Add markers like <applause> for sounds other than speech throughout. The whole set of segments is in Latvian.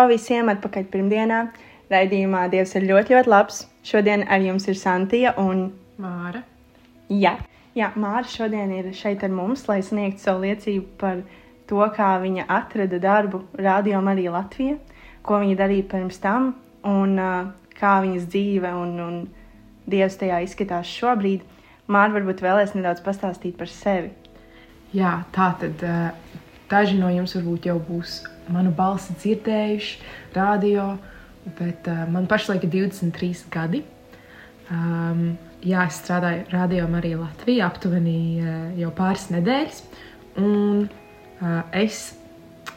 Čau visiem atpakaļ pirmdienā. Raidījumā Dievs ir ļoti, ļoti labs. Šodien ar jums ir Santija un Māra. Jā, jā Māra šodien ir šeit ar mums, lai sniegtu savu liecību par to, kā viņa atrada darbu Radio Marija Latvija, ko viņa darīja pirms tam un uh, kā viņas dzīve un, un Dievs tajā izskatās šobrīd. Māra varbūt vēlēs nedaudz pastāstīt par sevi. Jā, tā tad uh, daži no jums varbūt jau būs manu balsi dzirdējuši radio, bet uh, man pašlaik ir 23 gadi. Um, jā, es strādāju radio arī Latvijā aptuveni uh, jau pāris nedēļas, un uh, es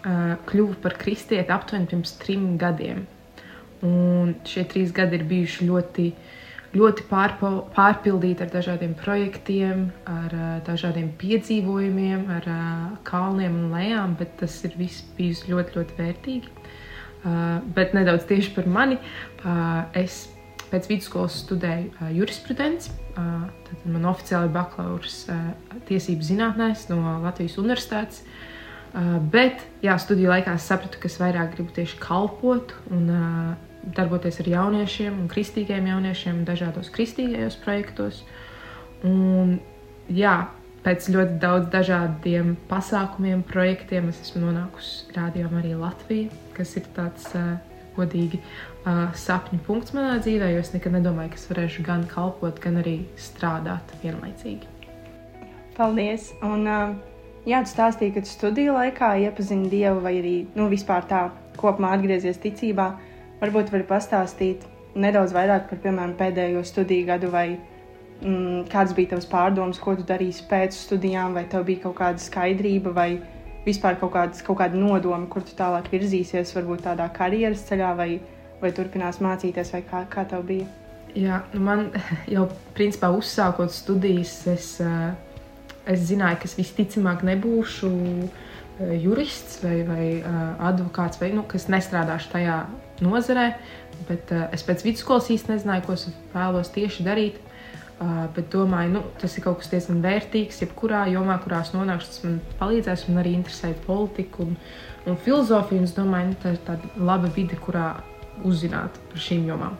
uh, kļuvu par kristieti aptuveni pirms trim gadiem. Un šie trīs gadi ir bijuši ļoti ļoti pārpo, pārpildīta ar dažādiem projektiem, ar uh, dažādiem piedzīvojumiem, ar uh, kalniem un lejām, bet tas ir viss bijis ļoti, ļoti vērtīgi. Uh, bet nedaudz tieši par mani. Uh, es pēc vidusskolas studēju uh, jurisprudenci. Uh, tad man oficiāli ir bakalaurs uh, tiesību zinātnēs no Latvijas Universitātes. Uh, bet, jā, studiju laikā es sapratu, ka es vairāk gribu tieši kalpot un uh, darboties ar jauniešiem un kristīgiem jauniešiem dažādos kristīgajos projektos. Un, jā, pēc ļoti daudz dažādiem pasākumiem, projektiem es esmu nonākusi rādījumā arī Latvijā, kas ir tāds uh, godīgi uh, sapņu punkts manā dzīvē, jo es nekad nedomāju, ka es varēšu gan kalpot, gan arī strādāt vienlaicīgi. Paldies! Un, uh, jā, tu stāstīji, ka tu studiju laikā iepazini Dievu vai arī nu, vispār tā kopumā atgriezies ticībā. Uh, Varbūt vari pastāstīt nedaudz vairāk par, piemēram, pēdējo studiju gadu, vai mm, kāds bija tavs pārdoms, ko tu darīsi pēc studijām, vai tev bija kaut kāda skaidrība, vai vispār kaut, kādas, kaut kāda nodoma, kur tu tālāk virzīsies, varbūt tādā karjeras ceļā, vai, vai turpinās mācīties, vai kā, kā tev bija? Jā, nu man <laughs> jau principā uzsākot studijas, es, eh, es zināju, ka es visticamāk nebūšu eh, jurists vai, vai eh, advokāts, vai nu, kas nestrādāšu tajā nozarē, bet uh, es pēc vidusskolas īsti nezināju, ko es vēlos tieši darīt. Bet domāju, nu, tas ir kaut kas diezgan vērtīgs. Jebkurā jomā, kurās nonākšu, tas man palīdzēs. Man arī interesē politika un, un filozofija. Es domāju, nu, tā ir tāda laba vide, kurā uzzināt par šīm jomām.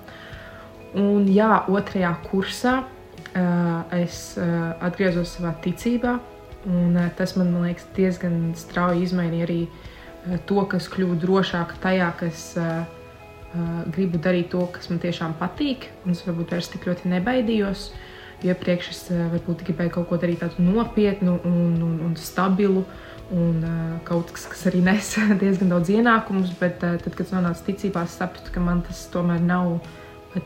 Un, jā, otrajā kursā uh, es uh, atgriezos savā ticībā. Un, uh, tas man, man liekas, diezgan strauji izmainīja arī uh, to, ka es kļuvu drošāka tajā, kas uh, gribu darīt to, kas man tiešām patīk, un es varbūt vairs tik ļoti nebaidījos. Iepriekš es uh, varbūt gribēju kaut ko darīt tādu nopietnu un, un, un stabilu, un uh, kaut kas, kas arī <laughs> nes diezgan daudz ienākumus, bet uh, tad, kad es nonācu ticībā, es sapratu, ka man tas tomēr nav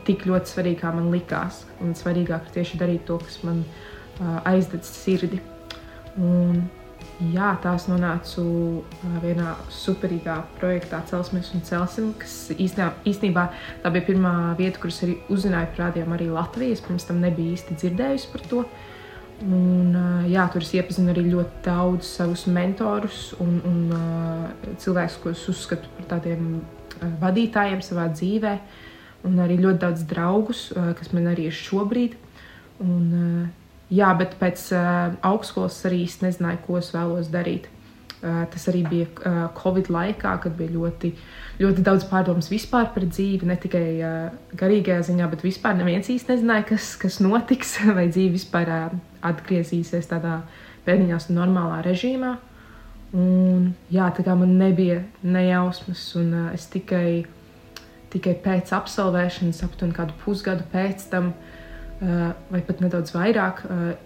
tik ļoti svarīgi, kā man likās. Un svarīgāk ir tieši darīt to, kas man uh, aizdedz sirdi. Un, Jā, tās nonācu vienā superīgā projektā Celsmes un Celsim, kas īstenībā, īstenībā tā bija pirmā vieta, kuras arī uzzināju par rādījumu arī Latvijas. Pirms tam nebija īsti dzirdējusi par to. Un, jā, tur es iepazinu arī ļoti daudz savus mentorus un, un cilvēkus, ko es uzskatu par tādiem vadītājiem savā dzīvē, un arī ļoti daudz draugus, kas man arī ir šobrīd. Un, Jā, bet pēc uh, augstskolas arī īsti nezināju, ko es vēlos darīt. Uh, tas arī bija uh, Covid laikā, kad bija ļoti, ļoti daudz pārdomas vispār par dzīvi, ne tikai uh, garīgajā ziņā, bet vispār neviens īsti nezināja, kas, kas notiks, <laughs> vai dzīve vispār uh, atgriezīsies tādā pēdiņās normālā režīmā. Un, jā, tā kā man nebija nejausmas, un uh, es tikai, tikai pēc absolvēšanas, aptuveni kādu pusgadu pēc tam, uh, vai pat nedaudz vairāk, eh,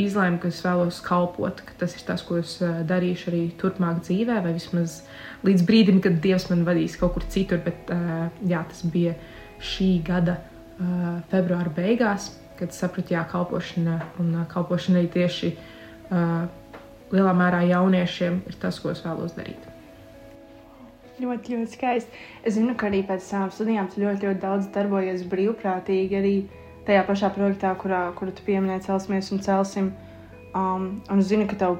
izlēmu, ka es vēlos kalpot, ka tas ir tas, ko es eh, darīšu arī turpmāk dzīvē, vai vismaz līdz brīdim, kad Dievs man vadīs kaut kur citur. Bet jā, tas bija šī gada februāra beigās, kad sapratu, jā, kalpošana un kalpošana arī tieši lielā mērā jauniešiem ir tas, ko es vēlos darīt. Ļoti, ļoti skaisti. Es zinu, ka arī pēc savām studijām tu ļoti, ļoti daudz darbojies brīvprātīgi arī tajā pašā projektā, kurā, kuru tu pieminēji, celsimies un celsim. Um, un es zinu, ka tev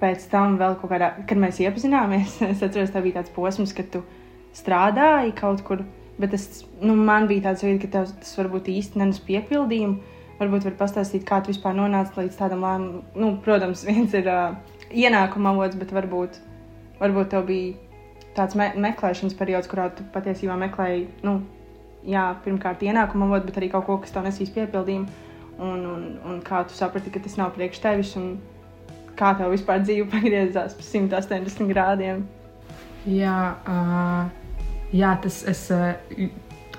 pēc tam vēl kaut kādā, kad mēs iepazināmies, <laughs> es atceros, tev bija tāds posms, kad tu strādāji kaut kur, bet es, nu, man bija tāds veids, ka tev tas varbūt īsti nenes piepildījumu. Varbūt var pastāstīt, kā tu vispār nonāci līdz tādam lēmumam. Nu, protams, <laughs> viens ir uh, ienākuma avots, bet varbūt, varbūt tev bija tāds me meklēšanas periods, kurā tu patiesībā meklēji, nu, jā, pirmkārt ienākumu avotu, bet arī kaut ko, kas tev nesīs piepildījumu. Un, un, un kā tu saprati, ka tas nav priekš tevis un kā tev vispār dzīve <laughs> pagriezās pa 180 grādiem? Jā, uh, jā tas es uh,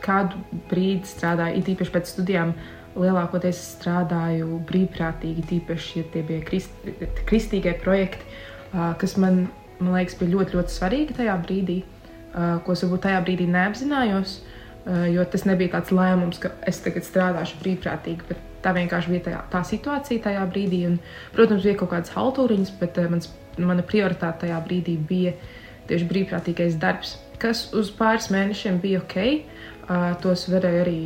kādu brīdi strādāju, it īpaši pēc studijām. Lielākoties strādāju brīvprātīgi, tīpaši, ja tie bija krist, kristīgie projekti, uh, kas man man liekas, bija ļoti, ļoti svarīga tajā brīdī, uh, ko es varbūt tajā brīdī neapzinājos. Uh, jo tas nebija tāds lēmums, ka es tagad strādāšu brīvprātīgi, bet tā vienkārši bija tajā, tā situācija tajā brīdī. Un, protams, bija kaut kādas haltūriņas, bet uh, mans, mana prioritāte tajā brīdī bija tieši brīvprātīgais darbs, kas uz pāris mēnešiem bija ok. Uh, tos varēja arī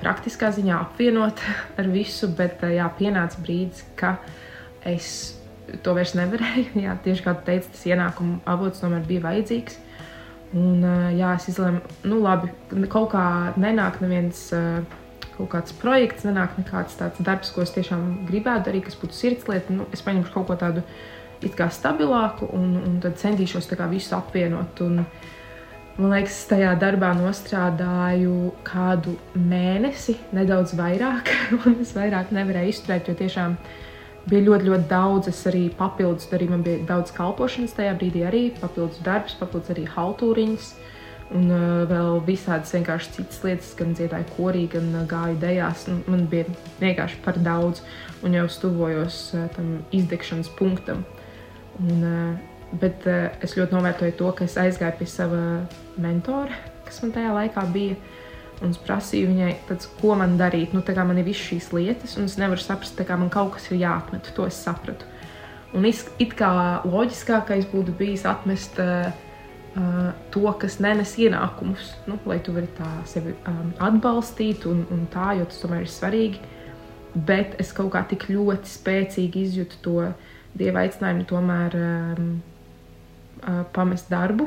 praktiskā ziņā apvienot <laughs> ar visu, bet jā, pienāca brīdis, ka es to vairs nevarēju. <laughs> Jā, tieši kā tu teici, tas ienākuma avots tomēr bija vajadzīgs. Un, jā, es izlēmu, nu, labi, kaut kā nenāk neviens kaut kāds projekts, nenāk nekāds tāds darbs, ko es tiešām gribētu darīt, kas būtu sirdslieta. Nu, es paņemšu kaut ko tādu stabilāku un, un tad centīšos tā kā visu apvienot. Un, man liekas, tajā darbā nostrādāju kādu mēnesi, nedaudz vairāk, <laughs> un es vairāk nevarēju izturēt, jo tiešām uh, bija ļoti, ļoti daudz. Es arī papildus darīju, man bija daudz kalpošanas tajā brīdī, arī papildus darbs, papildus arī haltūriņas. Un uh, vēl visādas vienkārši citas lietas, gan dziedāju korī, gan uh, gāju dejās. Nu, man bija vienkārši par daudz, un jau stuvojos uh, tam izdegšanas punktam. Un, uh, bet uh, es ļoti novērtoju to, ka es aizgāju pie sava mentora, kas man tajā laikā bija. Uh, Un es prasīju viņai, tāds, ko man darīt. Nu, man ir visas šīs lietas, un es nevaru saprast, kā man kaut kas ir jāatmet. To es sapratu. Un it kā loģiskākais būtu bijis atmest uh, uh, to, kas nenes ienākumus, nu, lai tu vari tā sevi um, atbalstīt un, un tā, jo tas tomēr ir svarīgi. Bet es kaut kā tik ļoti spēcīgi izjūtu to dieva aicinājumu, tomēr um, uh, pamest darbu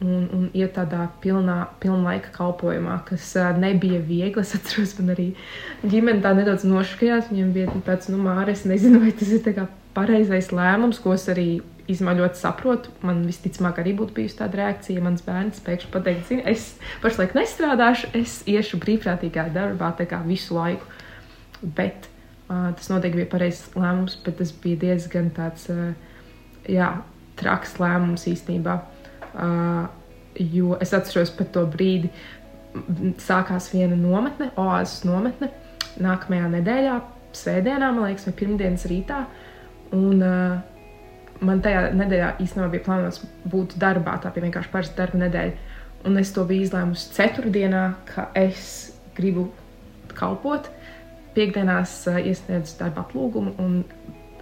un, un iet tādā pilnā, pilnlaika kalpošanā, kas uh, nebija viegli. <laughs> Es atceros, man arī ģimene tā nedaudz nošķījās. Viņam bija tāds, nu, māris, nezinu, vai tas ir pareizais lēmums, ko es arī ļoti saprotu. Man visticamāk arī būtu bijusi tāda reakcija, ja mans bērns pēkšņi pateikt, zini, es pašlaik nestrādāšu, es iešu brīvprātīgā darbā visu laiku. Bet uh, tas noteikti bija pareizs lēmums, bet tas bija diezgan tāds, uh, jā, traks lēmums īstenībā. Uh, jo es atceros par to brīdi, sākās viena nometne, oāzes nometne, nākamajā nedēļā, svētdienā, man liekas, vai pirmdienas rītā. Un, uh, man tajā nedēļā īstenībā bija plānots būt darbā, tā bija vienkārši parasta darba nedēļa. Un es to biju izlēmusi ceturtdienā, ka es gribu kalpot. Piektdienās uh, iesniedzu darba atlūgumu, un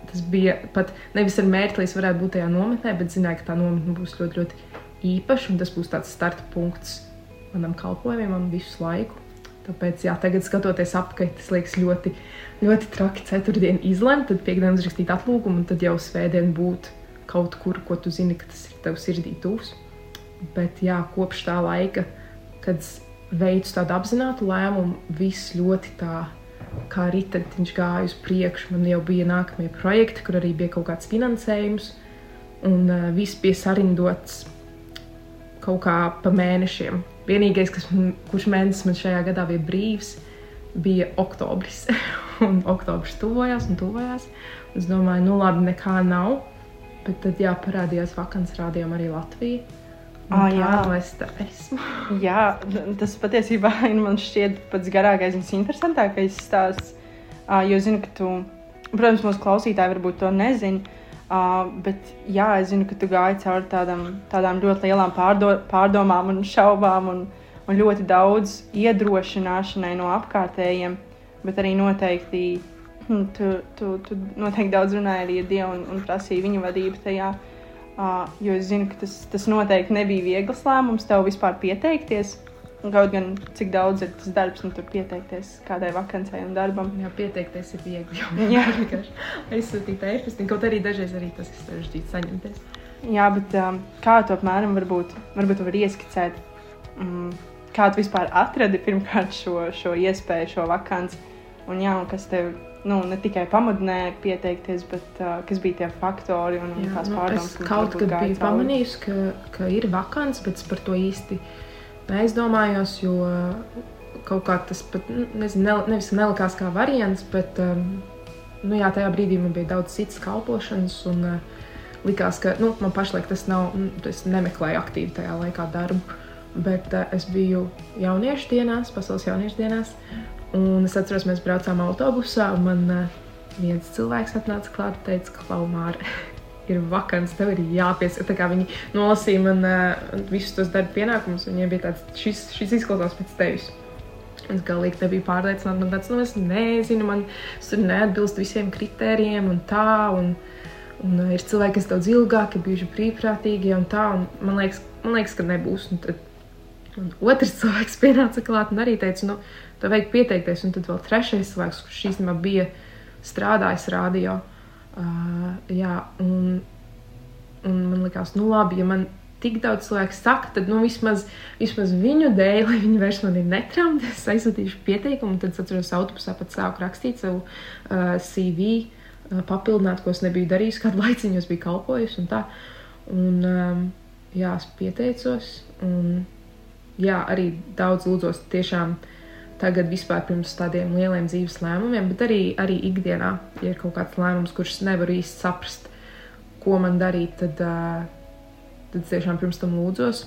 tas bija pat nevis ar mērķi, lai es varētu būt tajā nometnē, bet zināju, ka tā nometne būs ļoti, ļoti īpašs, un tas būs tāds starta punkts manam kalpojumam visu laiku. Tāpēc, jā, tagad skatoties apkārt, tas liekas ļoti, ļoti traki. Ceturtdienu izlemt, tad piekdienas rakstīt atlūgumu, un tad jau svētdien būt kaut kur, ko tu zini, ka tas ir tev sirdī tūs. Bet jā, kopš tā laika, kad veicu tādu apzinātu lēmumu, viss ļoti tā kā ritenis gāja uz priekšu. Man jau bija nākamie projekti, kur arī bija kaut kāds finansējums, un uh, viss bija sarindots kaut kā pa mēnešiem. Vienīgais, kas kurš mēnesis man šajā gadā bija brīvs, bija oktobris. <laughs> un oktobris tuvojās un tuvojās. Es domāju, nu labi, nekā nav. Bet tad jā, parādījās vakants rādījumā arī Latvija. Ah, jā, nu es tā esmu. <laughs> jā, tas patiesībā <laughs> man šķiet pats garākais un interesantākais stāsts. Jo zinu, ka tu, protams, mūsu klausītāji varbūt to nezina. Uh, bet jā, es zinu, ka tu gāji cauri tādam, tādām ļoti lielām pārdo, pārdomām un šaubām un, un ļoti daudz iedrošināšanai no apkārtējiem, bet arī noteikti tu, tu, tu noteikti daudz runāji arī ar Dievu un, un prasīji viņa vadību tajā. Uh, jo es zinu, ka tas, tas noteikti nebija viegls lēmums tev vispār pieteikties. Kaut gan cik daudz ir tas darbs, nu tur pieteikties kādai vakancei un darbam. Jā, pieteikties ir viegli. <laughs> Jā. vienkārši aizsūtīt e-pastu, kaut arī dažreiz arī tas ir sarežģīti saņemties. Jā, bet um, kā tu apmēram varbūt, varbūt vari ieskicēt, um, kā tu vispār atradi pirmkārt šo, šo iespēju, šo vakanci, un, jā, un kas tev nu, ne tikai pamudināja pieteikties, bet uh, kas bija tie faktori un, un tās nu, pārdomas. es kas kaut kad biju pamanījusi, ka, ka ir vakants, bet es par to īsti neaizdomājos, jo kaut kā tas pat nu, nezinu, ne, nevis nelikās kā variants, bet um, nu, jā, tajā brīdī man bija daudz citas kalpošanas. Un, uh, likās, ka nu, man pašlaik tas nav, nu, es nemeklēju aktīvi tajā laikā darbu. Bet uh, es biju jauniešu dienās, pasaules jauniešu dienās. Un es atceros, mēs braucām autobusā, un man uh, viens cilvēks atnāca klāt un teica, ka Klaumāra <laughs> ir vakants, tev ir jāpiesaista. Tā kā viņi nolasīja man uh, visus tos darba pienākumus, viņiem bija tāds, šis, šis izklausās pēc tevis. Es galīgi nebiju pārliecināta. Man tāds, nu, es nezinu, man tur neatbilst visiem kritērijiem un tā. Un, un uh, ir cilvēki, kas daudz ilgāk ir bijuši brīvprātīgi un tā. Un man, liekas, man liekas, ka nebūs. Un tad un otrs cilvēks <laughs> pienāca klāt un arī teica, nu, tev vajag pieteikties. Un tad vēl trešais cilvēks, kurš īstenībā bija strādājis radio. Uh, jā, un, un man liekas, nu labi, ja man tik daudz cilvēku saka, tad nu, vismaz, vismaz viņu dēļ, lai viņi vairs mani netramdē, es aizsūtīšu pieteikumu. Tad es atceros, autobusā pat sāku rakstīt savu uh, CV, uh, papildināt, ko es nebiju darījis kādu laiciņu, es biju kalpojusi un tā. Un, um, jā, es pieteicos. Un, jā, arī daudz lūdzos tiešām tagad vispār pirms tādiem lieliem dzīves lēmumiem, bet arī, arī ikdienā, ja ir kaut kāds lēmums, kurš nevar īsti saprast, ko man darīt, tad, uh, tad es tiešām pirms tam lūdzos,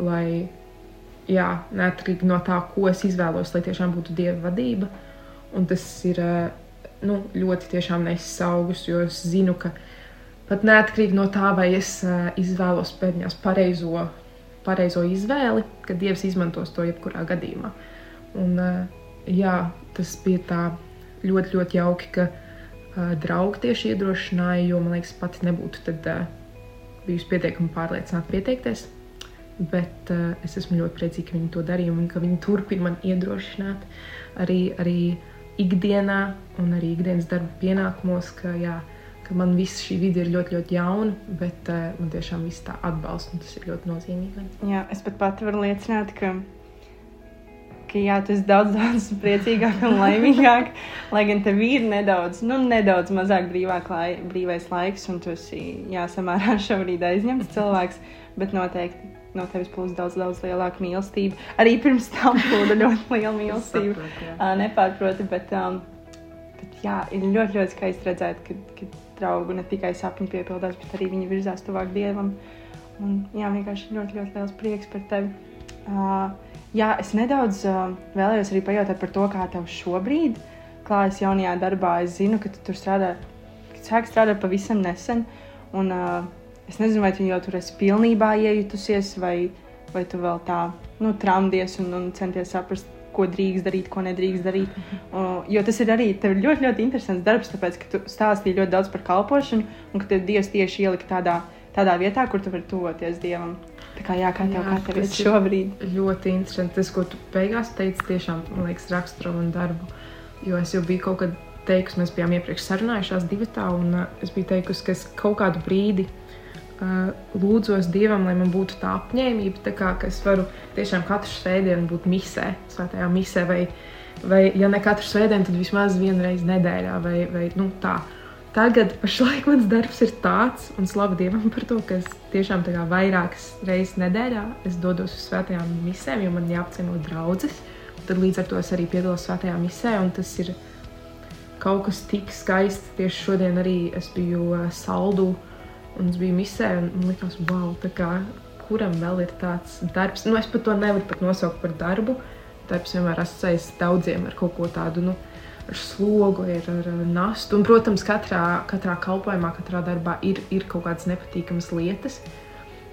lai, jā, neatkarīgi no tā, ko es izvēlos, lai tiešām būtu dieva vadība. Un tas ir uh, nu, ļoti nesis augus, jo es zinu, ka pat neatkarīgi no tā, vai es uh, izvēlos pēdējās pareizo, pareizo izvēli, ka Dievs izmantos to jebkurā gadījumā. Un, uh, jā, tas bija tā ļoti, ļoti jauki, ka uh, draugi tieši iedrošināja, jo man liekas, pati nebūtu tad, uh, bijusi pietiekami pārliecināta pieteikties. Bet uh, es esmu ļoti priecīga, ka viņi to darīja un ka viņi turpina man iedrošināt arī, arī ikdienā un arī ikdienas darba pienākumos, ka, jā, ka man viss šī vide ir ļoti, ļoti jauna, bet uh, man tiešām viss tā atbalsta un tas ir ļoti nozīmīgi. Jā, es pat pati varu liecināt, ka, ka jā, tu esi daudz, daudz priecīgāk un laimīgāk. lai gan tev ir nedaudz, nu, nedaudz mazāk brīvāk lai, brīvais laiks, un tu esi jā, samērā šobrīd aizņemts cilvēks, bet noteikti no tevis plūst daudz, daudz lielāka mīlestība. Arī pirms tam plūda ļoti liela mīlestība. Saprotu, jā. Nepārproti, bet, um, bet jā, ir ļoti, ļoti skaisti redzēt, ka, ka draugu ne tikai sapņi piepildās, bet arī viņi virzās tuvāk dievam. Un, jā, vienkārši ļoti, ļoti liels prieks par tevi. Uh, jā, es nedaudz uh, vēlējos arī pajautāt par to, kā tev šobrīd klājas jaunajā darbā. Es zinu, ka tu tur strādā, ka sāk strādāt pavisam nesen. Un, uh, es nezinu, vai tu jau tur esi pilnībā iejutusies, vai, vai tu vēl tā nu, tramdies un, un centies saprast, ko drīkst darīt, ko nedrīkst darīt. <laughs> Uh, jo tas ir arī tev ļoti, ļoti interesants darbs, tāpēc, ka tu stāstīji ļoti daudz par kalpošanu, un ka tev Dievs tieši ielika tādā, tādā vietā, kur tu vari tuvoties Dievam. Tā kā, jā, kā tev, Jā, kā tev ir šobrīd? Ļoti interesanti. Tas, ko tu beigās teici, tiešām man liekas, raksturo man darbu. Jo es jau biju kaut kad teikusi, mēs bijām iepriekš sarunājušās divi tā, un uh, es biju teikusi, ka es kaut kādu brīdi uh, lūdzos Dievam, lai man būtu tā apņēmība, tā kā, ka es varu tiešām katru svētdienu būt misē, svētajā misē, vai, vai ja ne katru svētdienu, tad vismaz vienu reizi nedēļā, vai, vai nu, tā. Tagad pašlaik mans darbs ir tāds, un slavu Dievam par to, ka es tiešām vairākas reizes nedēļā dodos uz svētajām misēm, jo man jāapciemo draudzes. Tad līdz ar to es arī piedalos svētajā misē, un tas ir kaut kas tik skaists. Tieši šodien arī es biju uh, saldu, un es biju misē, un man likās, wow, tā kā kuram vēl ir tāds darbs. Nu, es pat to nevaru pat nosaukt par darbu. Darbs vienmēr asociējas daudziem ar kaut ko tādu. Nu, Ar slogu, ir ar ar nastu. Un, protams, katrā, katrā kalpošanā, katrā darbā ir, ir kaut kādas nepatīkamas lietas.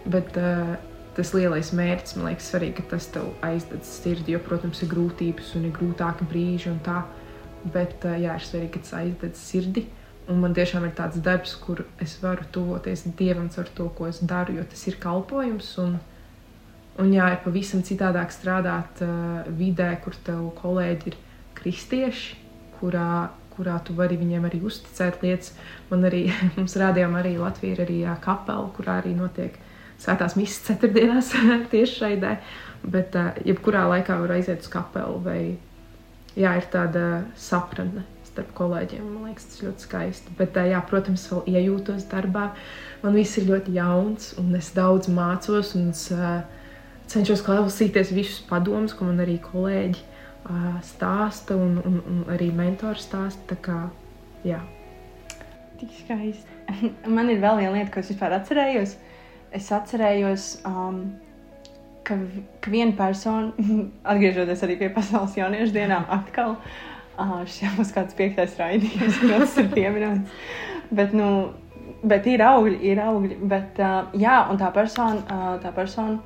Bet uh, tas lielais mērķis, man liekas, svarīgi, ka tas tev aizdedz sirdi. Jo, protams, ir grūtības un ir grūtāki brīži un tā. bet uh, jā, ir svarīgi, ka tas aizdedz sirdi. Un man tiešām ir tāds darbs, kur es varu tuvoties Dievam ar to, ko es daru, jo tas ir kalpojums. Un, un jā, ir pavisam citādāk strādāt uh, vidē, kur tev kolēģi ir kristieši, kurā, kurā tu vari viņiem arī uzticēt lietas. Man arī, <laughs> mums rādījām arī Latvija ir arī kapela, kurā arī notiek svētās misijas ceturtdienās <laughs> tieši šaidē. Bet uh, jebkurā laikā var aiziet uz kapelu vai jā, ir tāda sapratne starp kolēģiem. Man liekas, tas ļoti skaisti. Bet, jā, protams, vēl iejūtos darbā. Man viss ir ļoti jauns, un es daudz mācos, un es uh, cenšos klausīties visus padomus, ko man arī kolēģi stāsta, un, un, un arī mentori stāsta. Tā kā, jā. Tik skaisti. <laughs> man ir vēl viena lieta, ko es vispār atcerējos. Es atcerējos, um, ka, ka viena persona, <laughs> atgriežoties arī pie pasaules jauniešu dienām, atkal uh, šis būs kāds piektais raidījums, <laughs> kas ir pieminēts. Bet, nu, bet ir augļi, ir augļi. Bet, uh, jā, un tā persona, uh, tā persona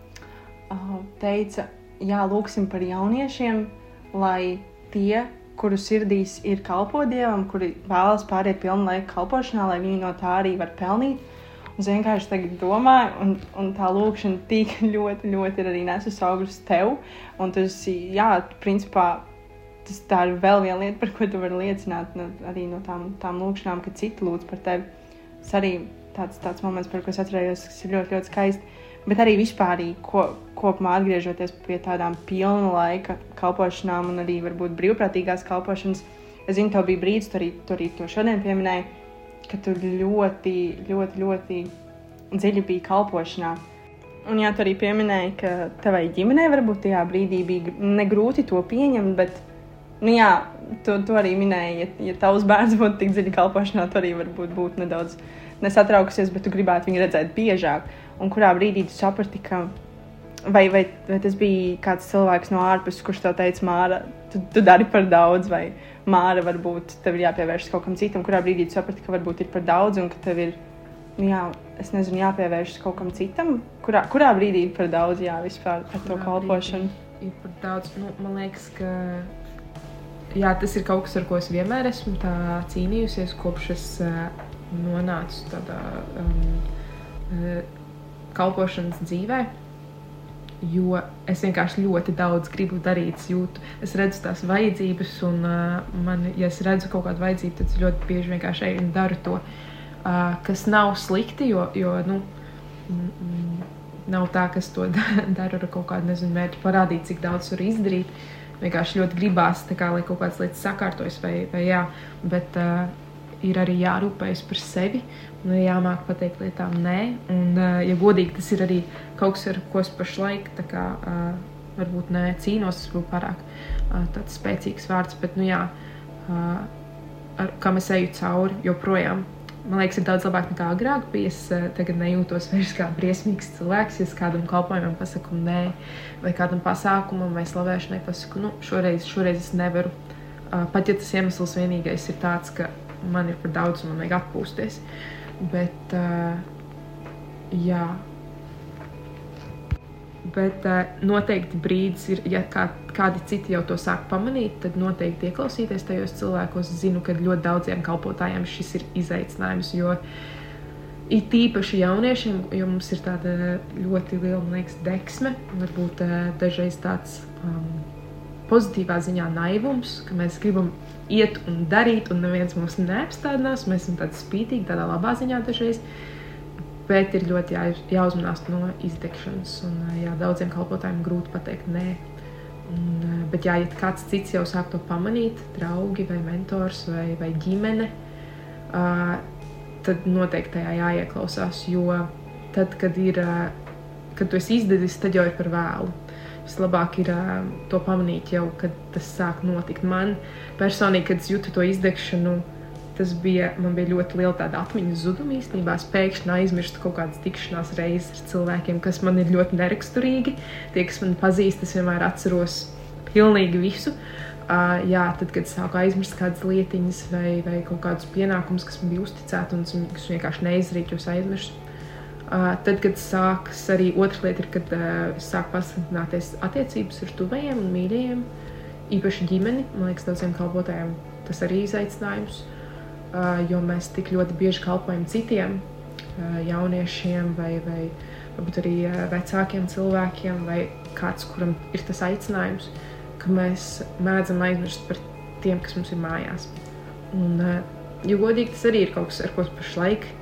uh, teica, jā, lūksim par jauniešiem, lai tie, kuru sirdīs ir kalpo dievam, kuri vēlas pāriet pilnu laiku kalpošanā, lai viņi no tā arī var pelnīt. Un es vienkārši tagad domāju, un, un tā lūkšana tik <laughs> ļoti, ļoti ir arī nesus augļus tev. Un tas, jā, principā tas tā ir vēl viena lieta, par ko tu vari liecināt no, arī no tām, tām lūkšanām, ka citi lūdz par tevi. Tas arī tāds, tāds moments, par ko es atcerējos, kas ir ļoti, ļoti skaisti. Bet arī vispār ko, kopumā atgriežoties pie tādām pilna laika kalpošanām un arī varbūt brīvprātīgās kalpošanas. Es zinu, tev bija brīdis, tu arī, tu arī to šodien pieminēji, ka tu ļoti, ļoti, ļoti dziļi biji kalpošanā. Un jā, tu arī pieminēji, ka tavai ģimenei varbūt tajā brīdī bija negrūti to pieņemt, bet Nu, jā, tu, tu arī minēji, ja, ja tavs bērns būtu tik dziļi kalpošanā, tu arī varbūt būtu nedaudz nesatraukusies, bet tu gribētu viņu redzēt biežāk. Un kurā brīdī tu saprati, ka vai, vai, vai tas bija kāds cilvēks no ārpuses, kurš tev teica, Māra, tu, tu dari par daudz, vai Māra, varbūt tev ir jāpievēršas kaut kam citam, kurā brīdī tu saprati, ka varbūt ir par daudz un ka tev ir, nu jā, es nezinu, jāpievēršas kaut kam citam. Kurā, kurā brīdī ir par daudz, jā, vispār par to kalpošanu? Ir par daudz, nu, man liekas, ka jā, tas ir kaut kas, ar ko es vienmēr esmu cīnījusies, kopš es uh, nonācu tādā um, uh, kalpošanas dzīvē. Jo es vienkārši ļoti daudz gribu darīt, jūtu. Es redzu tās vajadzības, un uh, man, ja es redzu kaut kādu vajadzību, tad es ļoti bieži vienkārši eju un daru to, uh, kas nav slikti, jo, jo nu, mm, nav tā, ka es to <laughs> daru ar kaut kādu nezinu, mērķu parādīt, cik daudz var izdarīt. Vienkārši ļoti gribās, kā, lai kaut kādas lietas sakārtojas, vai, vai jā, bet uh, ir arī jārūpējas par sevi un jāmāk pateikt lietām nē. Un, uh, ja godīgi, tas ir arī kaut kas, ar ko es pašlaik kā, uh, varbūt ne cīnos, tas būtu pārāk uh, tāds spēcīgs vārds, bet, nu jā, ar, kam es eju cauri joprojām man liekas, ir daudz labāk nekā agrāk. Bija. Es tagad nejūtos vairs kā briesmīgs cilvēks. Ja es kādam kalpojumam pasaku nē, vai kādam pasākumam vai slavēšanai pasaku, nu, šoreiz, šoreiz es nevaru. Pat ja tas iemesls vienīgais ir tāds, ka man ir par daudz man vajag atpūsties. Bet, uh, jā, Bet uh, noteikti brīdis ir, ja kā, kādi citi jau to sāk pamanīt, tad noteikti ieklausīties tajos cilvēkos. Zinu, ka ļoti daudziem kalpotājiem šis ir izaicinājums. Jo it īpaši jauniešiem, jo mums ir tāda ļoti liela liekas, deksme, varbūt uh, dažreiz tāds um, pozitīvā ziņā naivums, ka mēs gribam iet un darīt, un neviens mums neapstādinās. Mēs esam tādi spītīgi, tādā labā ziņā dažreiz. Bet ir ļoti jā, jāuzmanās no izdegšanas. Un, jā, daudziem kalpotājiem grūti pateikt nē. Un, bet, jā, ja kāds cits jau sāk to pamanīt, draugi vai mentors vai, vai ģimene, uh, tad noteikti tajā jāieklausās. Jo tad, kad, ir, uh, kad tu esi izdevies, tad jau ir par vēlu. Vislabāk ir uh, to pamanīt jau, kad tas sāk notikt. Man personīgi, kad es jūtu to izdegšanu, tas bija, bija ļoti liela tāda atmiņas zuduma īstenībā. Es pēkšņi aizmirstu kaut kādas tikšanās reizes ar cilvēkiem, kas man ir ļoti neraksturīgi. Tie, kas man pazīst, es vienmēr atceros pilnīgi visu. Uh, jā, tad, kad es sāku aizmirst kādas lietiņas vai, vai kaut kādus pienākumus, kas man bija uzticēti un kas vienkārši es aizmirsu. Uh, tad, kad sākas arī otra lieta, ir, kad sāk pasliktināties attiecības ar tuvajiem un mīļajiem, īpaši ģimeni. Man liekas, daudziem kalpotājiem tas arī ir izaicinājums, jo mēs tik ļoti bieži kalpojam citiem jauniešiem vai, vai varbūt arī vecākiem cilvēkiem vai kāds, kuram ir tas aicinājums, ka mēs mēdzam aizmirst par tiem, kas mums ir mājās. Un, jo godīgi tas arī ir kaut kas, ar ko es pašlaik uh,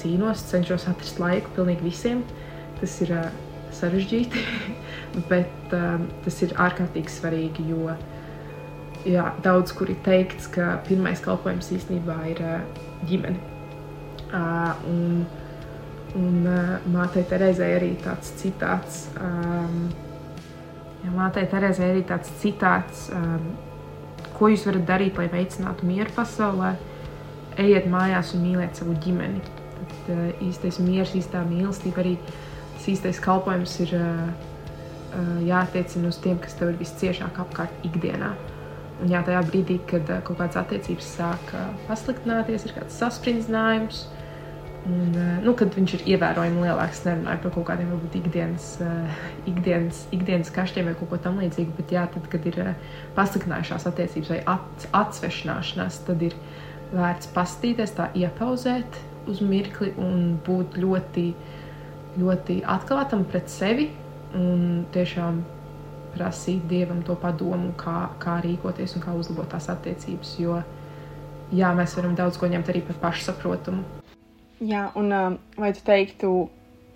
cīnos, cenšos atrast laiku pilnīgi visiem. Tas ir uh, sarežģīti, <laughs> bet uh, tas ir ārkārtīgi svarīgi, jo jā, daudz kur ir teikts, ka pirmais kalpojums īstenībā ir uh, ģimene. Uh, un, un uh, mātei Terezai arī tāds citāts. Ja mātei Terezai arī tāds citāts, ko jūs varat darīt, lai veicinātu mieru pasaulē, ejiet mājās un mīliet savu ģimeni. Tad uh, īstais miers, īstā mīlestība, arī tas īstais kalpojums ir uh, uh, jātiecina uz tiem, kas tev ir visciešāk apkārt ikdienā. Un jā, tajā brīdī, kad uh, kaut kādas attiecības sāk uh, pasliktināties, ir kāds saspringzinājums, Un, eh, nu, kad viņš ir ievērojami lielāks, nerunāju par kaut kādiem varbūt ikdienas, uh, ikdienas, ikdienas kašķiem vai kaut ko tamlīdzīgu, bet jā, tad, kad ir uh, pasliktinājušās attiecības vai at, atsvešināšanās, tad ir vērts pastīties, tā iepauzēt uz mirkli un būt ļoti, ļoti atklātam pret sevi un tiešām prasīt Dievam to padomu, kā, kā rīkoties un kā uzlabot tās attiecības, jo jā, mēs varam daudz ko ņemt arī par pašsaprotamu Jā, un uh, vai tu teiktu,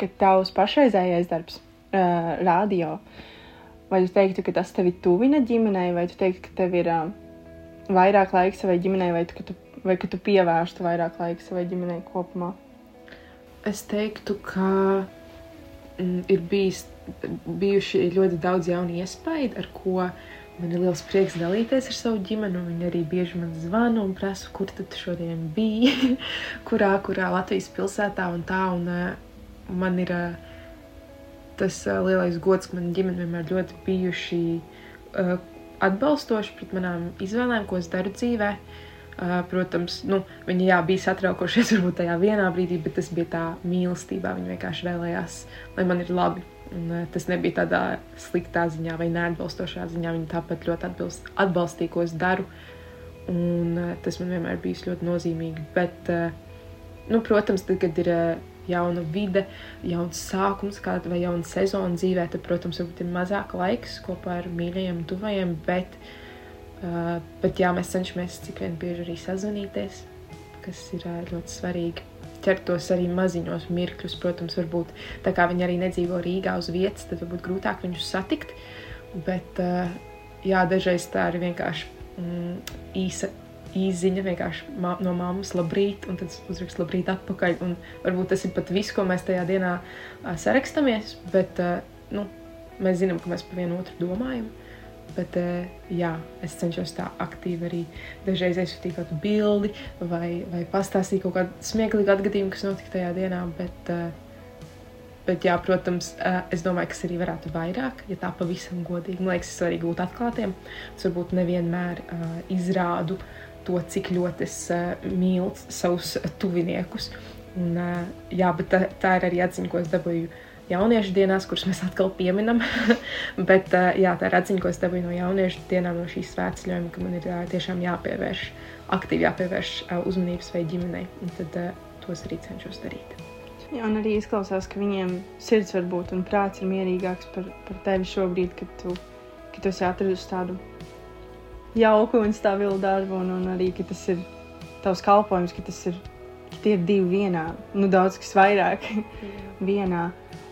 ka tavs pašreizējais darbs, uh, radio, vai tu teiktu, ka tas tevi tuvina ģimenei, vai tu teiktu, ka tev ir uh, vairāk laika savai ģimenei, vai, tu, tu, vai ka tu pievērstu vairāk laika savai ģimenei kopumā? Es teiktu, ka mm, ir bijis, bijuši ļoti daudz jaunu iespēju, ar ko Man ir liels prieks dalīties ar savu ģimeni. Viņi arī bieži man zvana un prasa, kur tad šodien bija, <laughs> kurā, kurā Latvijas pilsētā un tā. Un, uh, man ir uh, tas uh, lielais gods, ka mana ģimene vienmēr ļoti bijuši atbalstoši pret manām izvēlēm, ko es daru dzīvē. Protams, nu, viņi jā, bija satraukušies <laughs> varbūt tajā vienā brīdī, bet tas bija tā mīlestībā. Viņi vienkārši vēlējās, lai man ir labi. Un, tas nebija tādā sliktā ziņā vai neatbalstošā ziņā. Viņi tāpat ļoti atbilst, atbalstīja, ko es daru. Un, tas man vienmēr bijis ļoti nozīmīgi. Bet, nu, protams, tad, kad ir jauna vide, jauns sākums, kāda vai jauna sezona dzīvē, tad, protams, varbūt ir mazāk laiks kopā ar mīļajiem, tuvajiem. Bet, uh, bet jā, mēs cenšamies cik vien bieži arī sazvanīties, kas ir uh, ļoti svarīgi ķert tos arī maziņos mirkļus. Protams, varbūt tā kā viņi arī nedzīvo Rīgā uz vietas, tad varbūt grūtāk viņus satikt. Bet uh, jā, dažreiz tā ir vienkārši mm, īsa īziņa vienkārši mā, no mammas, labrīt, un tad uzrakst labrīt atpakaļ. Un varbūt tas ir pat viss, ko mēs tajā dienā uh, sarakstamies, bet uh, nu, mēs zinām, ka mēs par vienu otru domājam. Bet, eh, jā, es cenšos tā aktīvi arī dažreiz aizsūtīt kādu bildi vai, vai pastāstīt kaut kādu smieklīgu atgadījumu, kas notika tajā dienā. Bet, eh, bet jā, protams, eh, es domāju, ka arī varētu vairāk, ja tā pavisam godīgi. Man liekas, es arī būt atklātiem. Es varbūt nevienmēr izrādu to, cik ļoti es mīlu savus tuviniekus. Un, jā, bet tā, tā ir arī atziņa, ko es dabūju jauniešu dienās, kuras mēs atkal pieminam. <laughs> Bet jā, tā ir atziņa, ko es dabūju no jauniešu dienām, no šīs svētceļojuma, ka man ir tiešām jāpievērš, aktīvi jāpievērš uzmanības vai ģimenei. Un tad tos arī cenšos darīt. Jā, un arī izklausās, ka viņiem sirds var būt un prāts ir mierīgāks par, par tevi šobrīd, kad tu, kad tu esi atradusi tādu jauku un stabilu darbu, un, un arī, ka tas ir tavs kalpojums, ka tas ir, ka tie ir divi vienā, nu daudz kas vairāk <laughs> vienā.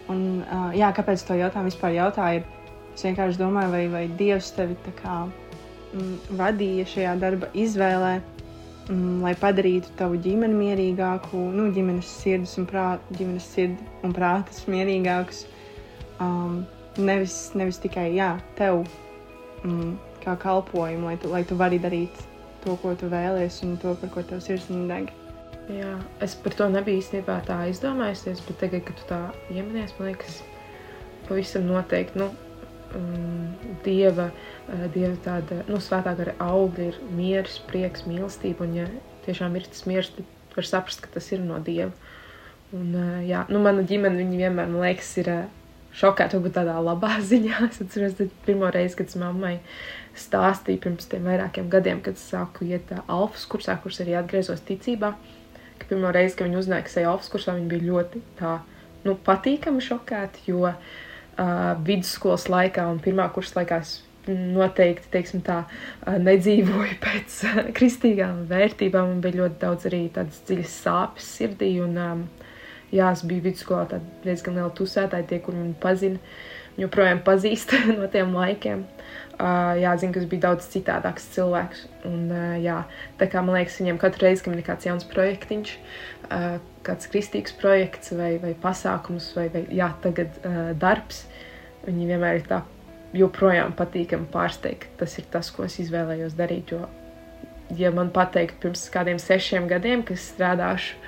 Un, uh, jā, kāpēc to jautājumu vispār jautāju? Es vienkārši domāju, vai, vai Dievs tevi kā, mm, vadīja šajā darba izvēlē, mm, lai padarītu tavu ģimeni mierīgāku, nu, ģimenes sirdis un, prāt, ģimenes sirdi un prātus mierīgākus. Um, nevis, nevis tikai jā, tev mm, kā kalpojumu, lai tu, lai tu vari darīt to, ko tu vēlies un to, par ko tev sirds deg. Jā, es par to nebiju īstenībā tā aizdomājusies, bet tagad, kad tu tā iemanies, man liekas, pavisam noteikti. Nu, um, dieva, uh, dieva tāda nu, svētā gara augļa ir miers, prieks, mīlestība. Un, ja tiešām ir tas miers, tad var saprast, ka tas ir no dieva. Un, uh, jā, nu, mana ģimene vienmēr, man liekas, ir uh, šokēta, varbūt tādā labā <laughs> ziņā. Es atceros, ka pirmo reizi, kad es mammai stāstīju pirms tam vairākiem gadiem, kad es sāku iet alfas kursā, kurš arī atgriezos ticībā. Ka pirmo reizi, kad viņi uzzināja, ka alfas kursā, viņi bija ļoti tā, nu, patīkami šokēti, jo uh, vidusskolas laikā un pirmā kursa laikā es noteikti teiksim, tā, nedzīvoju <laughs> pēc kristīgām vērtībām. Man bija ļoti daudz arī tādas dziļas sāpes sirdī. Un, um, jā, es biju vidusskolā diezgan liela tusētāja, tie, kur mani pazina, joprojām pazīst <laughs> no tiem laikiem. Jā, zinu, ka es biju daudz citādāks cilvēks. Un, jā, tā kā man liekas, viņiem katru reizi, kad ir kāds jauns projektiņš, kāds kristīgs projekts vai, vai pasākums vai, vai jā, tagad darbs, viņi vienmēr ir tā joprojām patīkami pārsteigt. Tas ir tas, ko es izvēlējos darīt. Jo, ja man pateikt, pirms kādiem sešiem gadiem, ka es strādāšu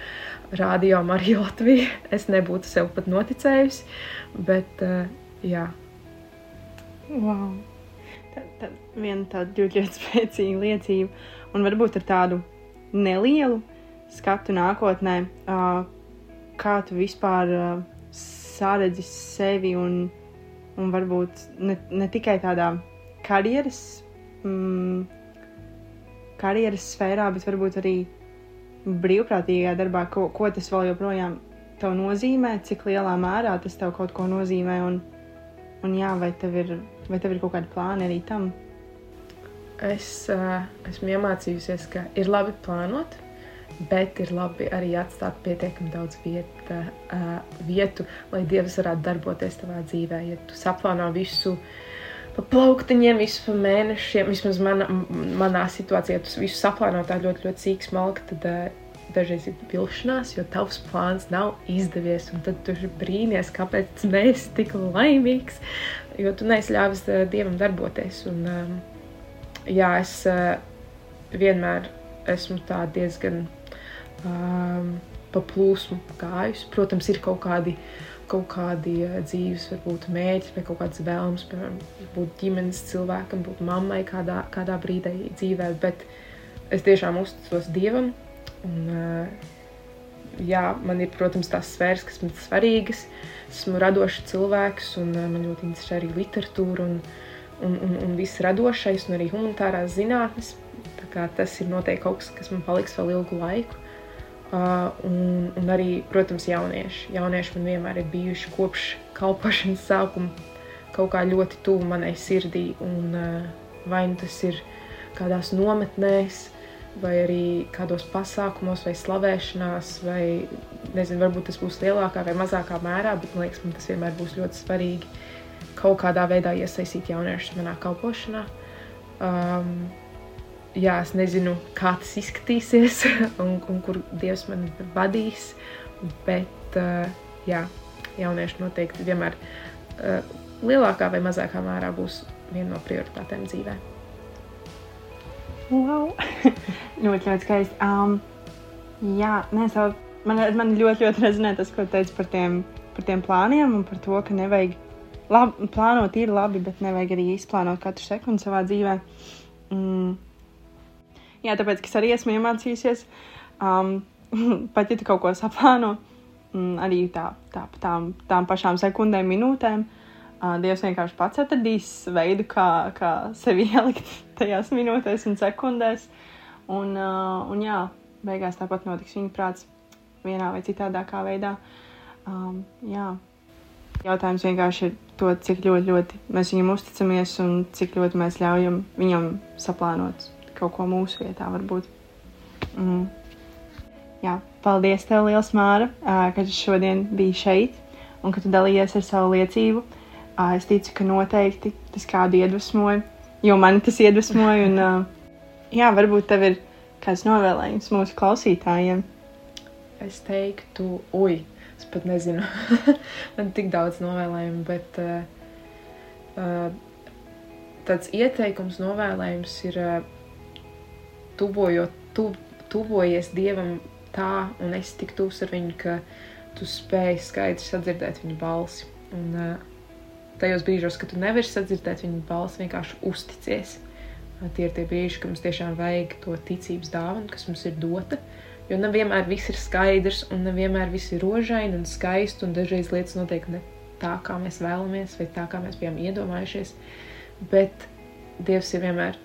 radio Marija <laughs> Latvijā, es nebūtu sev pat noticējusi. Bet, uh, jā. Wow. Viena tāda ļoti, ļoti <laughs> spēcīga liecība. Un varbūt ar tādu nelielu skatu nākotnē, kā tu vispār sāredzi sevi un un varbūt ne, ne tikai tādā karjeras, mm, karjeras sfērā, bet varbūt arī brīvprātīgajā darbā, ko, ko tas vēl joprojām tev nozīmē, cik lielā mērā tas tev kaut ko nozīmē, un, un jā, vai tev ir, vai tev ir kaut kādi plāni arī tam? Es uh, esmu iemācījusies, ka ir labi plānot, bet ir labi arī atstāt pietiekami daudz vieta, uh, vietu, lai Dievs varētu darboties tavā dzīvē. Ja tu saplāno visu pa plauktiņiem, visu pa mēnešiem, vismaz manā, manā situācijā, ja tu visu saplāno tā ļoti, ļoti sīk smalki, tad uh, dažreiz ir vilšanās, jo tavs plāns nav izdevies, un tad tu brīnies, kāpēc neesi tik laimīgs, jo tu neesi ļāvis Dievam darboties. Un, um, jā, es uh, vienmēr esmu tā diezgan um, pa plūsmu gājusi. Protams, ir kaut kādi, kaut kādi uh, dzīves, varbūt mērķi vai kaut kādas vēlmes, piemēram, būt ģimenes cilvēkam, būt mammai kādā, kādā brīdī dzīvē, bet es tiešām uzticos Dievam. Un, uh, jā, man ir, protams, tās sfēras, kas man ir svarīgas. Esmu radošs cilvēks, un man ļoti interesē arī literatūra un, un, un, un viss radošais, un arī humanitārās zinātnes. Tas ir noteikti kaut kas, kas man paliks vēl ilgu laiku. Uh, un, un arī, protams, jaunieši. Jaunieši man vienmēr ir bijuši kopš kalpošanas sākuma kaut kā ļoti tuvu manai sirdī. Un, uh, vai nu tas ir kādās nometnēs, vai arī kādos pasākumos, vai slavēšanās, vai nezinu, varbūt tas būs lielākā vai mazākā mērā, bet man liekas, man tas vienmēr būs ļoti svarīgi kaut kādā veidā iesaistīt jauniešus manā kalpošanā. Um, jā, es nezinu, kā tas izskatīsies <laughs> un, un kur Dievs man vadīs. Bet uh, jā, jaunieši noteikti vienmēr uh, lielākā vai mazākā mērā būs viena no prioritātēm dzīvē. Wow! <laughs> ļoti, ļoti skaisti. Um, jā, nē, savu, man, man ļoti, ļoti rezonē tas, ko teici par tiem, par tiem plāniem un par to, ka nevajag labi, plānot ir labi, bet nevajag arī izplānot katru sekundi savā dzīvē. Mm Jā, tāpēc es arī esmu iemācījusies, um, <laughs> pat ja tu kaut ko saplāno, um, arī tā, tā, tām, tām pašām sekundēm, minūtēm. Uh, Dievs vienkārši pats atradīs veidu, kā, kā sevi <laughs> ielikt tajās minūtēs un sekundēs. Un, uh, un jā, beigās tāpat notiks viņa prāts vienā vai citādākā veidā. Um, jā. Jautājums vienkārši ir to, cik ļoti, ļoti mēs viņam uzticamies un cik ļoti mēs ļaujam viņam saplānot kaut ko mūsu vietā, varbūt. Mm. Jā, paldies, tev, Lielas Māra, ka tu šodien biji šeit un ka tu dalījies ar savu liecību. Es ticu, ka noteikti tas kādu iedvesmoja, jo man tas iedvesmoja. Un, jā, varbūt tev ir kāds novēlējums mūsu klausītājiem. Es teiktu, ui, es pat nezinu, <laughs> man tik daudz novēlējumu, bet uh, uh, tāds ieteikums, novēlējums ir. Uh, tuvojot, tu, tuvojies Dievam tā, un esi tik tuvs ar viņu, ka tu spēj skaidri sadzirdēt viņa balsi. Un uh, tajos brīžos, kad tu nevari sadzirdēt viņa balsi, vienkārši uzticies. Uh, tie ir tie brīži, kad mums tiešām vajag to ticības dāvanu, kas mums ir dota. Jo nevienmēr viss ir skaidrs, un nevienmēr viss ir rožaini un skaisti, un dažreiz lietas notiek ne tā, kā mēs vēlamies, vai tā, kā mēs bijām iedomājušies. Bet Dievs ir vienmēr,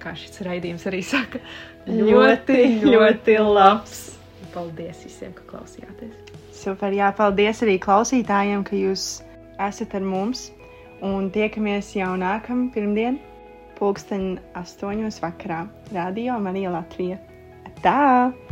kā šis raidījums arī saka, ļoti, ļoti labs. Paldies visiem, ka klausījāties. Super, jā, paldies arī klausītājiem, ka jūs esat ar mums. Un tiekamies jau nākamā pirmdiena, pulksten astoņos vakarā, Radio Marija Latvija. Tā!